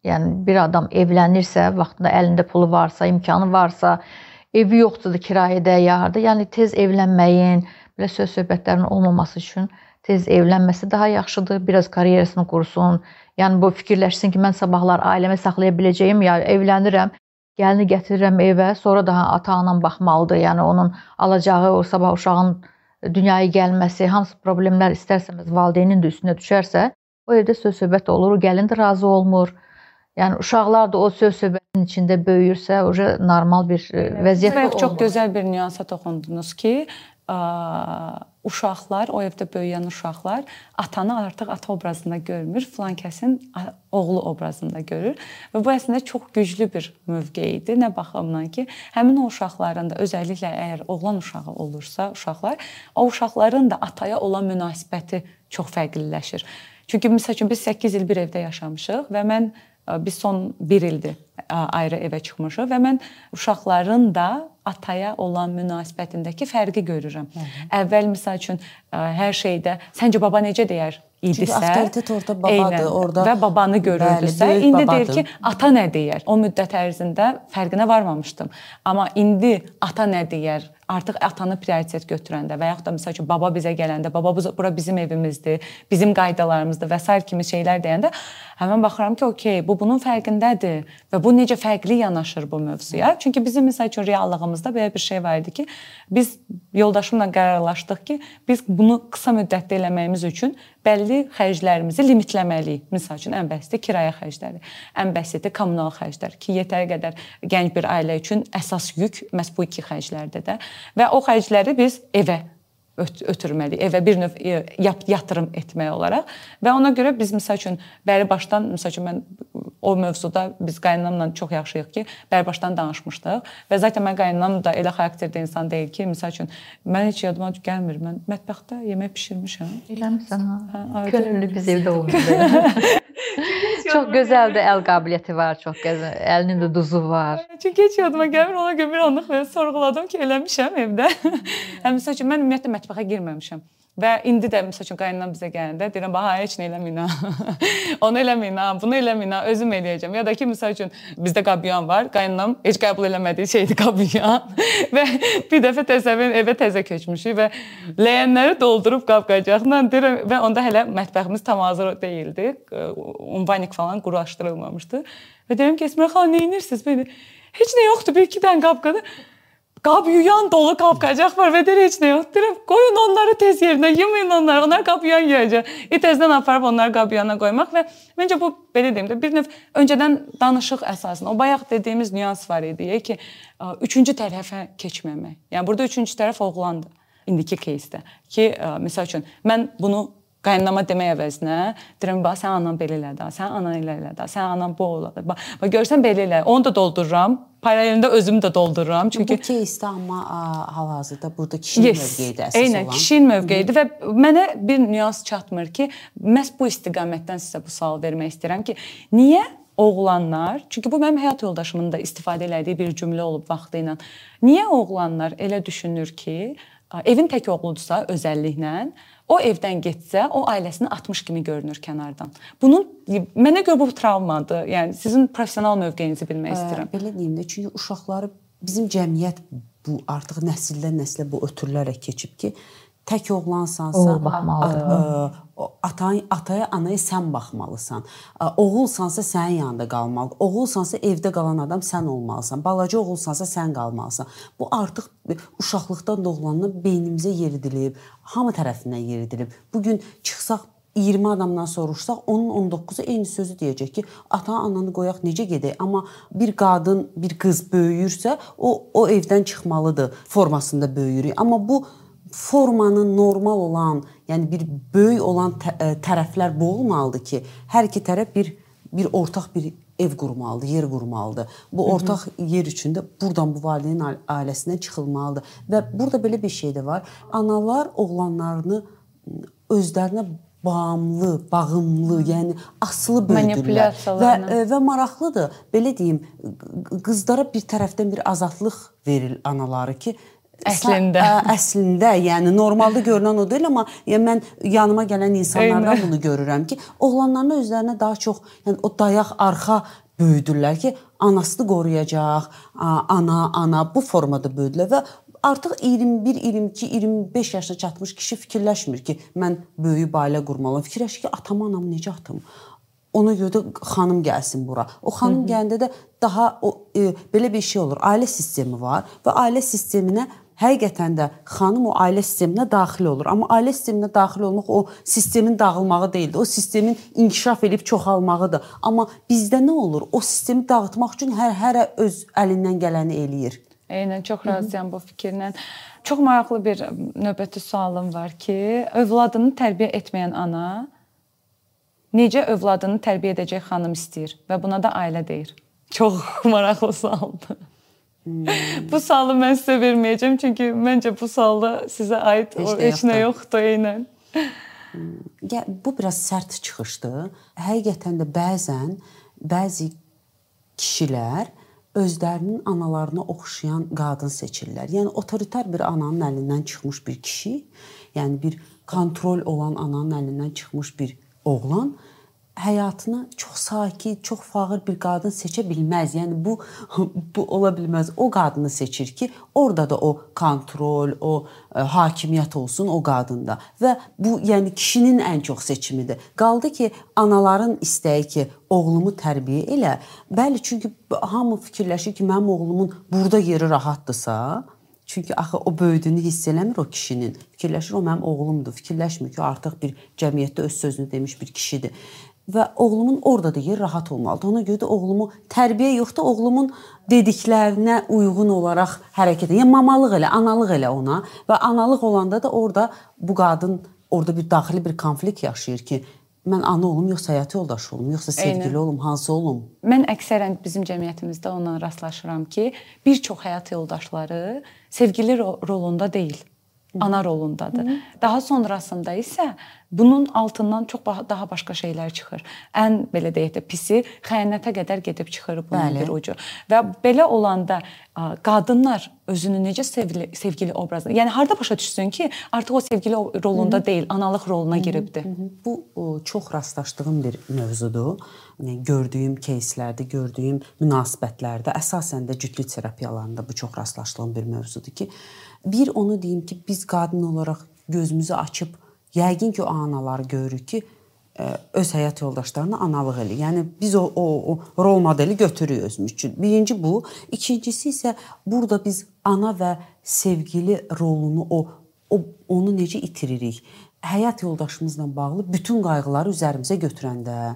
yəni bir adam evlənirsə, vaxtında əlində pulu varsa, imkanı varsa, evi yoxdur da kirayədə ya harda, yəni tez evlənməyin, belə söz söhbətlərin olmaması üçün tez evlənməsi daha yaxşıdır. Biraz karyerasını qursun, Yəni bu fikirləşsin ki, mən sabahlar ailəmi saxlaya biləcəyim, ya evlənirəm, gəlini gətirirəm evə, sonra daha ata-anam baxmalıdır. Yəni onun alacağı o sabah uşağın dünyaya gəlməsi, hamısı problemlər istərsəmiz valideynin də üstünə düşərsə, o evdə söz-söhbət olur, gəlin də razı olmur. Yəni uşaqlar da o söz-söhbətin içində böyüyürsə, oje normal bir e, vəziyyət olur. Çox gözəl bir nüansa toxundunuz ki, uşaqlar, o evdə böyüyən uşaqlar atanı artıq ata obrazında görmür, filan kəsin oğlu obrazında görür və bu əslində çox güclü bir mövqe idi. Nə baxımdan ki, həmin o uşaqların da özəlliklə əgər oğlan uşağı olursa, uşaqlar, o uşaqların da ataya olan münasibəti çox fərqliləşir. Çünki məsəl üçün biz 8 il bir evdə yaşamışıq və mən biz son 1 ildir ayrı evə çıxmışıq və mən uşaqların da ataya olan münasibətindəki fərqi görürəm. Hı -hı. Əvvəl məsəl üçün hər şeydə səncə baba necə deyər? idisə, Çünki avtoritet orada babadır, eynən, orada və babanı görürdüsə, bəli, indi babadır. deyir ki, ata nə deyər? O müddət ərzində fərqinə varmamışdım. Amma indi ata nə deyər? Artıq atanı prioritet götürəndə və yaxud da məsəl üçün baba bizə gələndə, baba bura bizim evimizdir, bizim qaydalarımızdır və s. kimi şeylər deyəndə həmin baxıram ki, okey, bu bunun fərqindədir və bu necə fərqli yanaşır bu mövzuya. Çünki bizim məsəl üçün reallığımızda belə bir şey var idi ki, biz yoldaşımla qərarlaşdıq ki, biz bunu qısa müddətdə eləməyimiz üçün bəlli xərclərimizi limitləməliyik. Məsəl üçün ən bəsiti kirayə xərcləri, ən bəsiti kommunal xərclər ki, yetəri qədər gənc bir ailə üçün əsas yük məhz bu iki xərclərdir də və o xərcləri biz evə ötürməliyik. Evə bir növ e, yatırım etmək olaraq və ona görə biz məsəl üçün bəri başdan məsəl üçün mən o mövzuda biz qaynanamla çox yaxşıyıq ki, bəri başdan danışmışdıq və zaten mən qaynanam da elə xarakterdə insan deyil ki, məsəl üçün mən heç yadıma gəlmir. Mən mətbəxdə yemək bişirmişəm. Eləmisən ha. Hə, Könüllü biz evdə (laughs) olmuruq. çox gözəldir, əl qabiliyyəti var, çox gözəl. Əlinin də duzu var. Çünki heç yadıma gəlmir. Ona görə bir anlıq belə sorğuladım ki, eləmişəm evdə. (laughs) Həm məsəl üçün mən ümumiyyətlə mətbəxə girməmişəm. Və indi də məsəl üçün qaynanam bizə gələndə deyirəm, "Baha heç nə eləməyin ha. (laughs) Onu eləməyin ha, bunu eləməyin ha, özüm eləyəcəm." Ya da ki, məsəl üçün bizdə qabyan var. Qaynanam heç qəbul eləmədiyi şeydir qabyan. (laughs) və bir dəfə təsəvvür evə təzə köçmüşük və ləyənləri doldurub qab-qacaqla deyirəm və onda hələ mətbəximiz tam hazır deyildi. Umvanik falan quraşdırılmamışdı. Və deyirəm ki, Əsmər xanım, nə edirsiniz? Belə heç nə yoxdur, bir iki dənə qab-qadı. Qab yuyan dolu qab-qacaq var və deyir heç nə yox. Deyirəm, qoyun onları tez yerinə, yumayın onları. Onlar qab yuyan yeyəcək. E təzədən aparıb onları qab yuyana qoymaq və məncə bu belə deyim də bir növ öncədən danışıq əsasında. O bayaq dediyimiz nüans var idi ki, üçüncü tərəfə keçməmək. Yəni burada üçüncü tərəf oğlandır indiki кейsdə. Ki, məsəl üçün mən bunu qaynanama demək əvəzinə deyirəm bax sən anan belə elədi, sən anan elə elədi, sən anan bu oladı. Bax, bax görsən belə elə. Onu da doldururam. Paralelində özümü də doldururam. Çünki bu кейsdə amma hal-hazırda burada kişinin yes, mövqeyidir əsas eynən, olan. Eynən, kişinin mövqeyidir və mənə bir nüans çatmır ki, məhz bu istiqamətdən sizə bu sual vermək istəyirəm ki, niyə oğlanlar, çünki bu mənim həyat yoldaşımın da istifadə elədiyi bir cümlə olub vaxtı ilə. Niyə oğlanlar elə düşünür ki, evin tək oğludursa özəlliklə o evdən getsə, o ailəsini atmış kimi görünür kənardan. Bunun mənə görə bu travmadır. Yəni sizin professional mövqeyinizi bilmək istəyirəm. Belə deyim də, çünki uşaqları bizim cəmiyyət bu artıq nəsildən nəslə bu ötürülərək keçib ki, tək oğlansansa, Oğul baxmalıdır. Ataya, ataya, anaya sən baxmalısan. Oğulsansa sənin yanında qalmalı. Oğulsansa evdə qalan adam sən olmalısan. Balaca oğulsansa sən qalmalısan. Bu artıq uşaqlıqdan doğulandan beynimizə yeridilib, hamı tərəfindən yeridilib. Bu gün çıxsaq 20 adamdan soruşsaq, onun 19-u eyni sözü deyəcək ki, ata-ananı qoyaq necə gedək? Amma bir qadın, bir qız böyüyürsə, o o evdən çıxmalıdır formasında böyüyürük. Amma bu formanın normal olan, yəni bir böyük olan tərəflər bu olmalıdır ki, hər iki tərəf bir bir ortaq bir ev qurmalıdır, yer qurmalıdır. Bu ortaq yer üçün də burdan bu valideyn ailəsindən çıxılmalıdır. Və burada belə bir şey də var. Analar oğlanlarını özlərinə bağımlı, bağımlı, yəni asılı böyüdürlər və və maraqlıdır. Belə deyim, qızlara bir tərəfdən bir azadlıq verir anaları ki, Əslində. Ə, əslində, yəni normalda görünən o deyil, amma yəni mən yanıma gələn insanlardan Eyni. bunu görürəm ki, oğlanların özlərinə daha çox, yəni o dayaq arxa böyüdürlər ki, anasını qoruyacaq, ana, ana bu formada böyüdülər və artıq 21, 22, 25 yaşına çatmış kişi fikirləşmir ki, mən böyük ailə qurmalıyam. Fikirləşir ki, atam, anamı necə atım? Ona görə də xanım gəlsin bura. O xanım gələndə də daha o e, belə bir şey olur. Ailə sistemi var və ailə sisteminə həqiqətən də xanım o ailə sisteminə daxil olur. Amma ailə sisteminə daxil olmaq o sistemin dağılmağı deyildi. O sistemin inkişaf edib çoxalmağıdır. Amma bizdə nə olur? O sistemi dağıtmaq üçün hər hərə öz əlindən gələni eləyir. Eynən çox razıyam bu fikirlə. Çox maraqlı bir növbəti sualım var ki, övladını tərbiyə etməyən ana necə övladını tərbiyə edəcək xanım istəyir və buna da ailə deyir. Çox (laughs) maraqlı sualdır. Hmm. Bu sualı mən sizə verməyəcəm çünki məncə bu sualda sizə aid heç, heç nə yoxdur eynən. Ya bu biraz sərt çıxışdır. Həqiqətən də bəzən bəzi kişilər özlərinin analarına oxşayan qadın seçirlər. Yəni otoritar bir ananın əlindən çıxmış bir kişi, yəni bir kontrol olan ananın əlindən çıxmış bir oğlan həyatına çox sakit, çox fağır bir qadın seçə bilməz. Yəni bu (laughs) bu ola bilməz. O qadını seçir ki, orada da o kontrol, o ə, e, hakimiyyət olsun o qadında. Və bu yəni kişinin ən çox seçimidir. Qaldı ki, anaların istəyi ki, oğlumu tərbiyə elə. Bəli, çünki hamı fikirləşir ki, mənim oğlumun burada yeri rahatdırsa, Çünki axı o böyüdüyünü hiss eləmir o kişinin. Fikirləşir o mənim oğlumdur. Fikirləşmir ki, artıq bir cəmiyyətdə öz sözünü demiş bir kişidir və oğlumun orada da yer rahat olmalıdır. Ona görə də oğlumu tərbiyə yox da oğlumun dediklərinə uyğun olaraq hərəkət edə. Yəni mamalıq elə, analıq elə ona və analıq olanda da orada bu qadın orada bir daxili bir konflikt yaşayır ki, mən ana olum yoxsa həyat yoldaşı olum, yoxsa sevgili Eynən. olum, hansı olum? Mən əksərən bizim cəmiyyətimizdə onunla rastlaşıram ki, bir çox həyat yoldaşları sevgili rolunda deyil ana rolundadır. Hı -hı. Daha sonrasında isə bunun altından çox daha başqa şeylər çıxır. Ən belə deyək də pisi xəyanətə qədər gedib çıxır bunun Bəli. bir ucu. Və belə olanda qadınlar özünü necə sevgili, sevgili obrazı, yəni harda başa düşsün ki, artıq o sevgili rolunda Hı -hı. deyil, analıq roluna Hı -hı. giribdi. Hı -hı. Bu o, çox rastlaşdığım bir mövzudur. Yəni gördüyüm кейslərdə, gördüyüm münasibətlərdə, əsasən də cütlük terapiyalarında bu çox rastlaşdığım bir mövzudur ki, Bir onu deyim ki, biz qadın olaraq gözümüzü açıb yəqin ki, o anaları görürük ki, e, öz həyat yoldaşlarına analıq eləyir. Yəni biz o o, o rol modeli götürürük özümüz üçün. Birinci bu, ikincisi isə burada biz ana və sevgili rolunu o o onu necə itiririk? Həyat yoldaşımızla bağlı bütün qayğıları üzərimizə götürəndə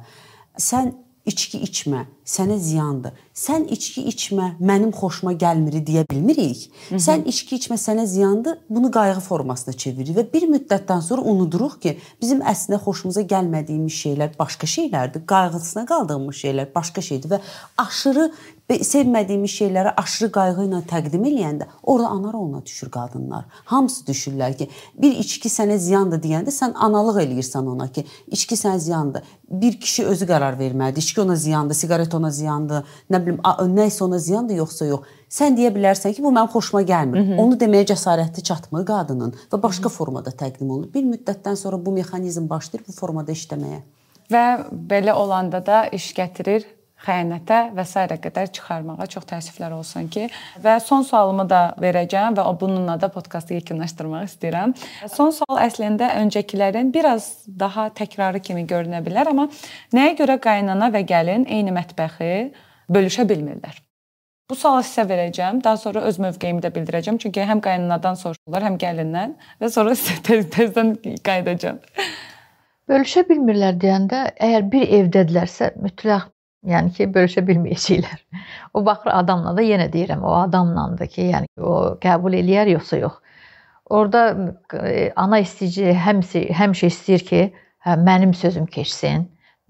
sən içki içmə, sənə ziyandır. Sən içki içmə, mənim xoşuma gəlmir deyə bilmirik. Hı -hı. Sən içki içmə, sənə ziyandır. Bunu qayğı formasına çeviririk və bir müddətdən sonra unuduruq ki, bizim əslində xoşumuza gəlmədiyimiz şeylər başqa şeylərdir. Qayğısına qaldığımız şeylər başqa şeydir və aşırı sevmədiyimiz şeyləri aşırı qayğı ilə təqdim eləyəndə orada ana roluna düşür qadınlar. Hamısı düşürlər ki, bir içki sənə ziyandır deyəndə sən analıq eləyirsən ona ki, içki sənə ziyandır. Bir kişi özü qərar verməlidir. İçki ona ziyandır, siqaret ona ziyandır, nə bilim, nə isə ona ziyandır, yoxsa yox. Sən deyə bilərsən ki, bu mənim xoşuma gəlmir. Hı -hı. Onu deməyə cəsarəti çatmır qadının və başqa Hı -hı. formada təqdim olunur. Bir müddətdən sonra bu mexanizm başlayır bu formada işləməyə. Və belə olanda da iş gətirir xəyanətə və s. qədər çıxarmağa çox təəssüflər olsun ki, və son sualımı da verəcəm və bununla da podkastı yekunlaşdırmaq istəyirəm. Son sual əslində öncəkilərin biraz daha təkrarı kimi görünə bilər, amma nəyə görə qaynana və gəlin eyni mətbəxi bölüşə bilmirlər? Bu sualı sizə verəcəm. Daha sonra öz mövqeyimi də bildirəcəm. Çünki həm qaynanadan soruşurlar, həm gəlindən və sonra (laughs) sizə tez tezdən qayıdacağam. Bölüşə bilmirlər deyəndə, əgər bir evdədirlərsə, mütləq Yəni ki, bölüşə bilməyəcəklər. O baxır adamla da yenə deyirəm, o adamlandır ki, yəni o qəbul eləyər yoxsa yox. Orda e, ana istəyici həmsi həmişə istəyir ki, hə, mənim sözüm keçsin,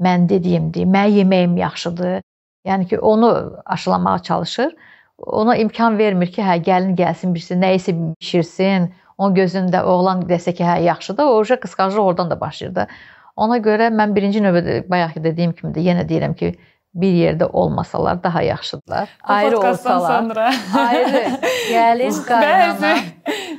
mən dediyimdir, mənim yeməyim yaxşıdır. Yəni ki, onu aşılamağa çalışır. Ona imkan vermir ki, hə gəlin gəlsin birisi nə isə bişirsin. Onun gözündə oğlan desə ki, hə yaxşıdır, o uşaq qısqanclıq oradan da başlayır da. Ona görə mən birinci növbədə bayaq dediyim kimi də yenə deyirəm ki, bir yerdə olmasalar daha yaxşıdırlar. Ayrı olsalar. Sonra. ayrı. Gəlin (laughs) qaynana.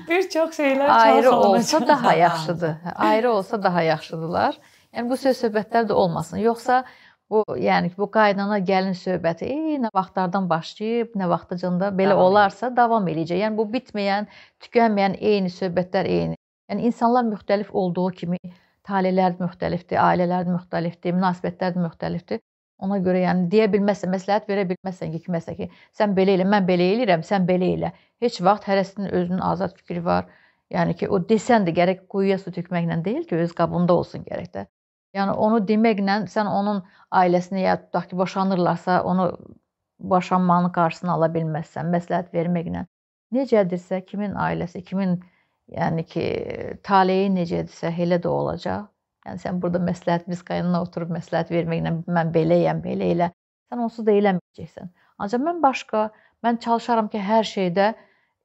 bir çox şeylər ayrı olsa daha yaxşıdır. Ayrı olsa daha yaxşıdırlar. Yəni bu söz söhbətlər də olmasın. Yoxsa bu yəni bu qaynana gəlin söhbəti ey nə vaxtlardan başlayıb, nə vaxtıcında belə davam olarsa davam eləyəcək. Yəni bu bitməyən, tükənməyən eyni söhbətlər eyni. Yəni insanlar müxtəlif olduğu kimi talelər müxtəlifdir, ailələr müxtəlifdir, münasibətlər müxtəlifdir. Ona görə yəni deyə bilməzsən, məsləhət verə bilməzsən ki, kiməsə ki, sən belə elə, mən belə eləyirəm, sən belə elə. Heç vaxt hərəsinin özünün azad fikri var. Yəni ki, o desən də gərək quyuya su tökməklə deyil ki, öz qabında olsun gərək də. Yəni onu deməklə sən onun ailəsinə ya tutaq ki, boşanırlarsa, onu boşanmanın qarşısını ala bilməzsən, məsləhət verməklə. Necədirsə, kimin ailəsi, kimin yəni ki, taleyi necədirsə, elə də olacaq. Yəni sən burada məsləhət biz qaynana oturub məsləhət verməklə mən beləyəm, belə elə. Sən onsuz da eləməyəcəksən. Ancaq mən başqa, mən çalışaram ki, hər şeydə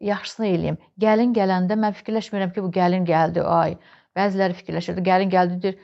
yaxşısını eləyim. Gəlin gələndə mən fikirləşmirəm ki, bu gəlin gəldi, ay. Bəziləri fikirləşirdi, gəlin gəldi deyir,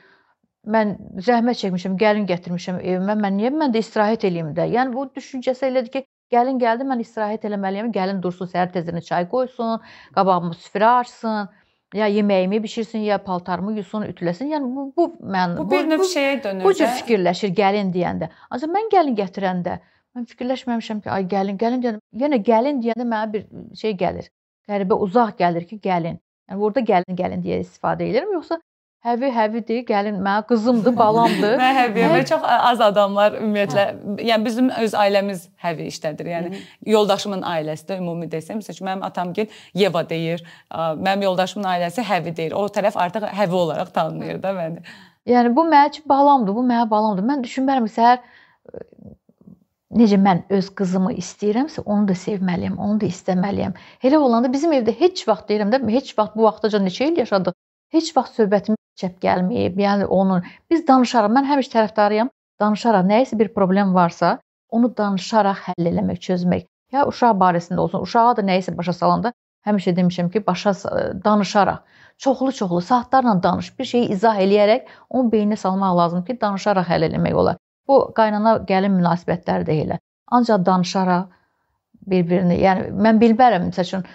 mən zəhmət çəkmişəm, gəlin gətirmişəm evimə, mən niyə mən də istirahət eləyim də? Yəni bu düşüncəsi elədir ki, gəlin gəldi, mən istirahət eləməliyəm. Gəlin dursun, səhər tezdən çay qoysun, qabağımı süfrə açsın ya yeməyimi bişirsin, ya paltarımı yusun, ütüləsin. Yəni bu bu mən bu bir növ şeyə dönür. Bu cür fikirləşir gəlin deyəndə. Ancaq mən gəlin gətirəndə mən fikirləşməmişəm ki, ay gəlin, gəlin deyəndə, yenə gəlin deyəndə mənə bir şey gəlir. Qəribə uzaq gəlir ki, gəlin. Yəni burada gəlin, gəlin deyə istifadə edirəm, yoxsa Həvi həvidir, gəlin mənim qızımdır, balamdır. (laughs) mən həviyəm və çox az adamlar ümumiyyətlə, yəni bizim öz ailəmiz həvi işlədir. Yəni yoldaşımın ailəsi də ümumi desəm, məsələn, mənim atam gil Yeva deyir, mənim yoldaşımın ailəsi həvi deyir. O tərəf artıq həvi olaraq tanınır da məni. Yəni bu mənim üçün balamdır, bu mənim balamdır. Mən düşünmərəm səhər necə mən öz qızımı istəyirəmsə, onu da sevməliyəm, onu da istəməliyəm. Elə olanda bizim evdə heç vaxt deyirəm də, heç vaxt bu vaxtaca neçə il yaşadıq. Heç vaxt söhbətimiz çəp gəlməyib. Yəni onun biz danışarıq. Mən həmişə tərəfdarıyam. Danışaraq nə isə bir problem varsa, onu danışaraq həll eləmək, çözmək. Ya uşaq barəsində olsun, uşağa da nə isə başa salanda həmişə demişəm ki, başa danışaraq, çoxlu-çoxlu saatlarla danış, bir şeyi izah eləyərək onun beyninə salmaq lazım ki, danışaraq həll eləmək olar. Bu qaynana gəlin münasibətləri də elə. Ancaq danışaraq bir-birini, yəni mən bilmərəm, məsəl üçün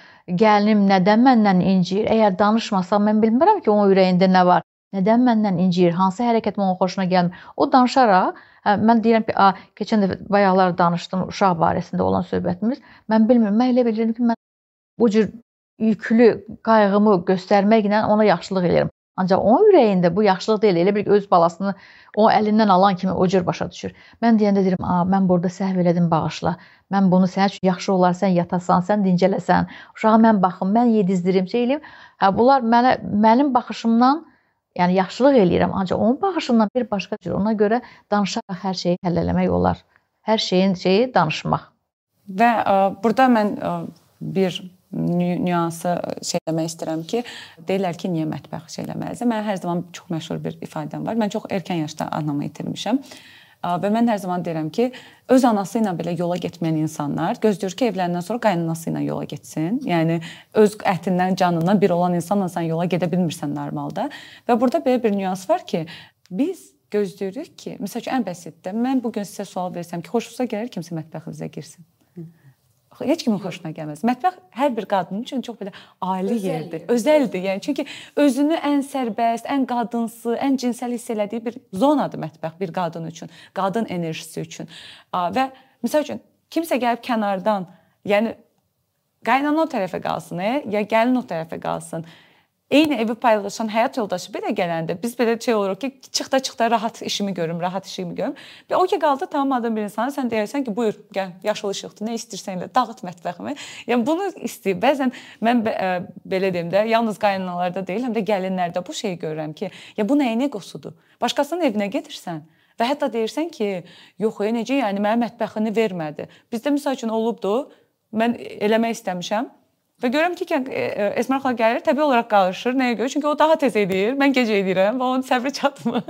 gəlinim nədən məndən incir? Əgər danışmasam mən bilmirəm ki, onun ürəyində nə var. Nədən məndən incir? Hansı hərəkət onun xoşuna gəlmir? O danışaraq, hə, mən deyirəm ki, a, keçən dəfə bayaqlar danışdım uşaq barəsində olan söhbətimiz. Mən bilmirəm, mən elə bilirəm ki, mən bu cür yüklü qayğımı göstərməklə ona yaxşılıq edirəm. Ancaq onun ürəyində bu yaxşılıq deyil. Elə bir öz balasını o əlindən alan kimi o cür başa düşür. Mən deyəndə deyirəm, "A, mən burada səhv elədim, bağışla. Mən bunu sənin üçün yaxşı olar, sən yatasan, sən dincələsən. Uşağa mən baxım, mən yedizdirim, şey eləyim." Hə, bunlar mənə mənim baxışımdan Yəni yaxşılıq eləyirəm, ancaq onun baxışından bir başqa cür. Ona görə danışaraq hər şeyi həll eləmək olar. Hər şeyin şeyi danışmaq. Və ə, burada mən ə, bir nüansı şey demək istəyirəm ki, deyirlər ki, niyə mətbəx şey eləməlisən? Mən hər zaman çox məşhur bir ifadəm var. Mən çox erkən yaşda anamı itirmişəm Və mən hər zaman deyirəm ki, öz anası ilə belə yola getməyən insanlar gözləyir ki, evləndən sonra qaynanası ilə yola getsin. Yəni öz ətindən, canından bir olan insanla sən yola gedə bilmirsən normalda. Və burada belə bir nüans var ki, biz gözləyirik ki, məsəl üçün ən bəsitdə mən bu gün sizə sual versəm ki, xoşunuza gəlir kimsə mətbəxinizə girsin? Heç kimin xoşuna gəlməz. Mətbəx hər bir qadın üçün çox belə ali Özəl yerdir. Özəldir. Yəni çünki özünü ən sərbəst, ən qadınsı, ən cinsəl hiss elədiyi bir zonadır mətbəx bir qadın üçün, qadın enerjisi üçün. Və məsəl üçün kimsə gəlib kənardan, yəni qaynana o tərəfə qalsın, e, ya gəlin o tərəfə qalsın eyni evi paylaşan həyat yoldaşı belə gələndə biz belə şey oluruq ki, çıxda çıxda rahat işimi görüm, rahat işimi görüm. Və o ki qaldı tanımadığın bir insana sən deyirsən ki, buyur, gəl, yaşıl işıqdır, nə istəyirsən elə dağıt mətbəximi. Yəni bunu istəyir. Bəzən mən ə, belə deyim də, yalnız qaynanalarda deyil, həm də gəlinlərdə bu şeyi görürəm ki, ya bu nəyin egosudur? Başqasının evinə gedirsən, və hətta deyirsən ki, yox, e, necə yəni mənim mətbəxini vermədi. Bizdə məsəl üçün olubdu, mən eləmək istəmişəm Və görürəm ki, e, e, Esmər xala gəlir, təbii olaraq qarışır. Nəyə görə? Çünki o daha tez edir, mən gec edirəm və onun səbri çatmır.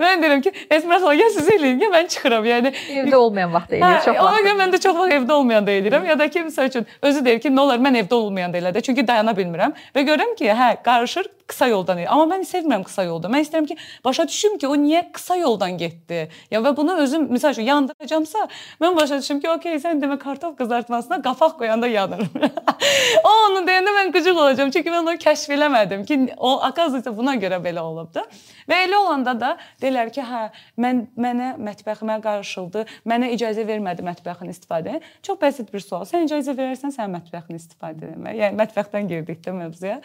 mən (laughs) deyirəm ki, Esmər xala gəl siz eləyin, ki mən çıxıram. Yəni evdə olmayan vaxt eləyir, çox vaxt. Ona görə mən də çox vaxt evdə olmayanda edirəm ya da ki, məsəl üçün özü deyir ki, nə olar mən evdə olmayanda elə də, çünki dayana bilmirəm və görürəm ki, hə, qarışır, qısa yoldan edir. Amma mən sevmirəm qısa yolda. Mən istəyirəm ki, başa düşüm ki, o niyə qısa yoldan getdi. Ya və bunu özüm məsəl üçün yandıracamsa, mən başa düşüm ki, okey, sən demə kartof qızartmasına qafaq qoyanda yanırım. (laughs) (laughs) o onu deyəndə mən qıcıq olacağam. Çünki mən onu kəşf eləmədim ki, o akaziyası buna görə belə olubdu. Və elə olanda da deyirlər ki, hə, mən mənə mətbəximə qarışıldı. Mənə icazə vermədi mətbəxin istifadəyə. Çox bəsit bir sual. Sən icazə verərsən sənin mətbəxini istifadə etməyə. Yəni mətbəxdən girdik də mövzuya.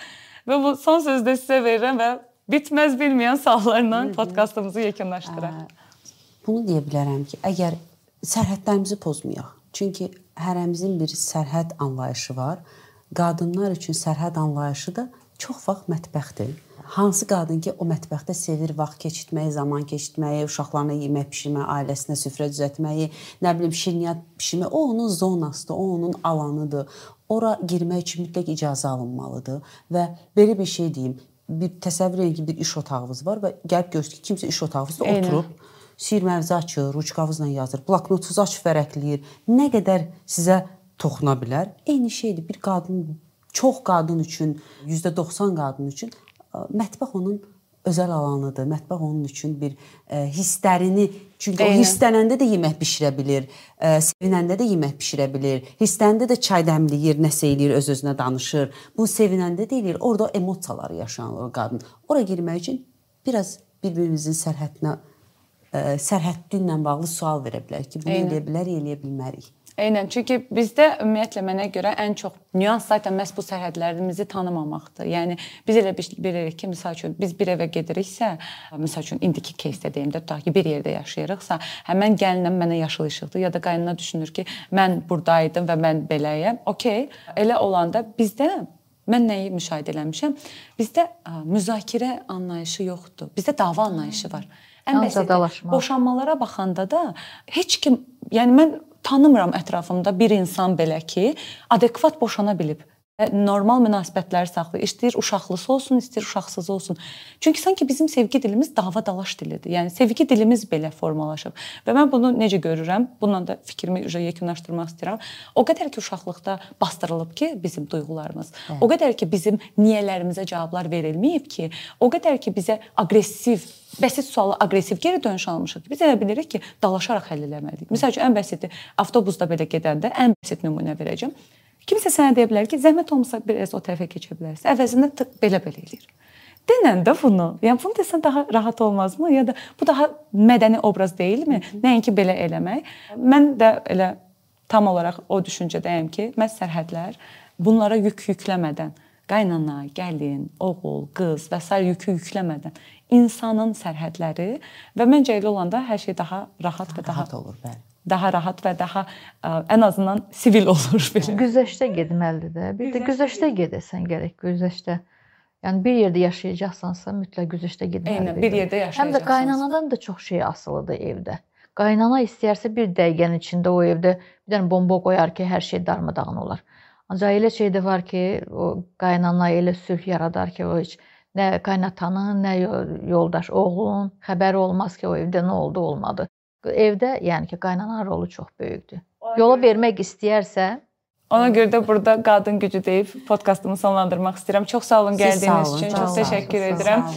Və bu son sözü də sizə verirəm və bitməz bilməyən suallarla podkastımızı yekunlaşdıraq. Bunu deyə bilərəm ki, əgər sərhədlərimizi pozmayaq. Çünki hərəmizin bir sərhəd anlayışı var. Qadınlar üçün sərhəd anlayışı da çox vaxt mətbəxdir. Hansı qadın ki, o mətbəxdə sevir vaxt keçirtməyi, zaman keçirtməyi, uşaqlarına yemək bişirməyi, ailəsinə süfrə düzəltməyi, nə bilim şirniyyat bişirməyi, o onun zonasıdır, o onun alanıdır. Ora girmək üçün mütləq icazə alınmalıdır və belə bir şey deyim. Bir təsəvvür edin ki, bir iş otağınız var və gəlib görürsüz ki, kimsə iş otağınızda Eynə. oturub siyirmənizi açır, ruçkavızla yazır, bloknotunuzu açıb vərəqləyir. Nə qədər sizə toxuna bilər? Eyni şeydir. Bir qadın çox qadın üçün, %90 qadın üçün mətbəx onun özəl alanıdır. Mətbəx onun üçün bir e, hisslərini, çünki Eyni. o hisslənəndə də yemək bişirə bilir, e, sevinəndə də yemək bişirə bilir, hisslənəndə də çay dəmləyir, nəsə eləyir, öz-özünə danışır. Bu sevinəndə də eləyir. Orda emosiyaları yaşanır qadın. Ora girmək üçün biraz bir-birimizin sərhədinə e, sərhəddi ilə bağlı sual verə bilər ki, bunu Eyni. eləyə bilər, eləyə bilmərik. Eynən, çünki bizdə ümumiyyətlə mənə görə ən çox nüans zaten məhz bu sərhədlərimizi tanımamaqdır. Yəni biz elə bilirik ki, məsəl üçün biz bir evə gediriksə, məsəl üçün indiki кейsdə deyim də, tutaq ki, bir yerdə yaşayırıqsa, həmin gəlinəm mənə yaşıl işıqdır ya da qaynana düşünür ki, mən burdaydım və mən beləyəm. Okay, elə olanda bizdə Mən nəyi müşahidə eləmişəm? Bizdə ə, müzakirə anlayışı yoxdur. Bizdə dava anlayışı var. Ən bəsit boşanmalara baxanda da heç kim, yəni mən tanımıram ətrafımda bir insan belə ki, adekvat boşana bilib normal münasibətləri saxlayır. İstəyir uşaqlısı olsun, istəyir uşaqsız olsun. Çünki sanki bizim sevgi dilimiz dava-dalaş dilidir. Yəni sevgi dilimiz belə formalaşıb. Və mən bunu necə görürəm? Bununla da fikrimi yekunlaşdırmaq istəyirəm. O qədər ki uşaqlıqda bastırılıb ki, bizim duyğularımız. Hə. O qədər ki bizim niyələrimizə cavablar verilməyib ki, o qədər ki bizə aqressiv bəsit sualı aqressiv geri dönüş almışıq. Biz elə bilirik ki, dalaşaraq həll eləməliyik. Məsəl üçün ən bəsiti avtobusda belə gedəndə ən bəsit nümunə verəcəm. Kimsə sənə deyə bilər ki, zəhmət olmasa biraz o tərəfə keçə bilərsən. Əvəzində belə-belə eləyir. Denəndə bunu, yəni bunu desən daha rahat olmazmı? Ya da bu daha mədəni obraz deyilmi? Nəinki belə eləmək. Mən də elə tam olaraq o düşüncədəyəm ki, məhz sərhədlər bunlara yük yükləmədən, qaynana, gəlin, oğul, qız və s. yükü yükləmədən insanın sərhədləri və məncə elə olanda hər şey daha rahat və daha rahat olur, bəli daha rahat və daha ə, ən azından sivil (laughs) olur belə. Güzəştə getməlidir də. Bir də güzəştə gedəsən gərək güzəştə. Yəni bir yerdə yaşayacaqsansa mütləq güzəştə getməlisən. Eynən, bir yerdə yaşayacaqsan. Həm də qaynanadan da çox şey asılıdır evdə. Qaynana istəyərsə bir dəqiqənin içində o evdə bir dənə bomba qoyar ki, hər şey darmadağın olar. Ancaq elə şey də var ki, o qaynana elə sülh yaradar ki, o heç nə qaynatanın, nə yoldaş, oğlun xəbəri olmaz ki, o evdə nə oldu, olmadı. Evdə, yəni ki, qaynananın rolu çox böyükdür. Yola vermək istəyərsə, Ona görə də burada qadın gücü deyib podkastımı sonlandırmaq istəyirəm. Çox sağ olun gəldiyiniz üçün. Çox təşəkkür edirəm.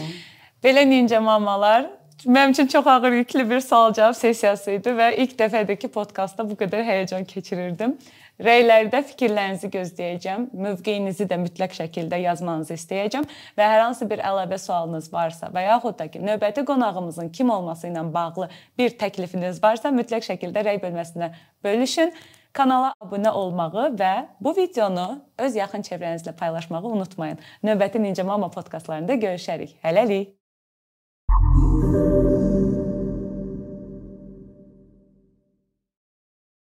Belə Ninja mamalar Mənim üçün çox ağır yüklü bir sual-cavab sessiyası idi və ilk dəfədir ki, podkastda bu qədər həyəcan keçirirdim. Rəylərdə fikirlərinizi gözləyəcəm. Mövqeyinizi də mütləq şəkildə yazmanızı istəyəcəm və hər hansı bir əlavə sualınız varsa və yaxud da ki, növbəti qonağımızın kim olması ilə bağlı bir təklifiniz varsa, mütləq şəkildə rəy bölməsinə bölüşün. Kanala abunə olmağı və bu videonu öz yaxın çevrənizlə paylaşmağı unutmayın. Növbəti Ninja Mama podkastlarında görüşərik. Hələlik.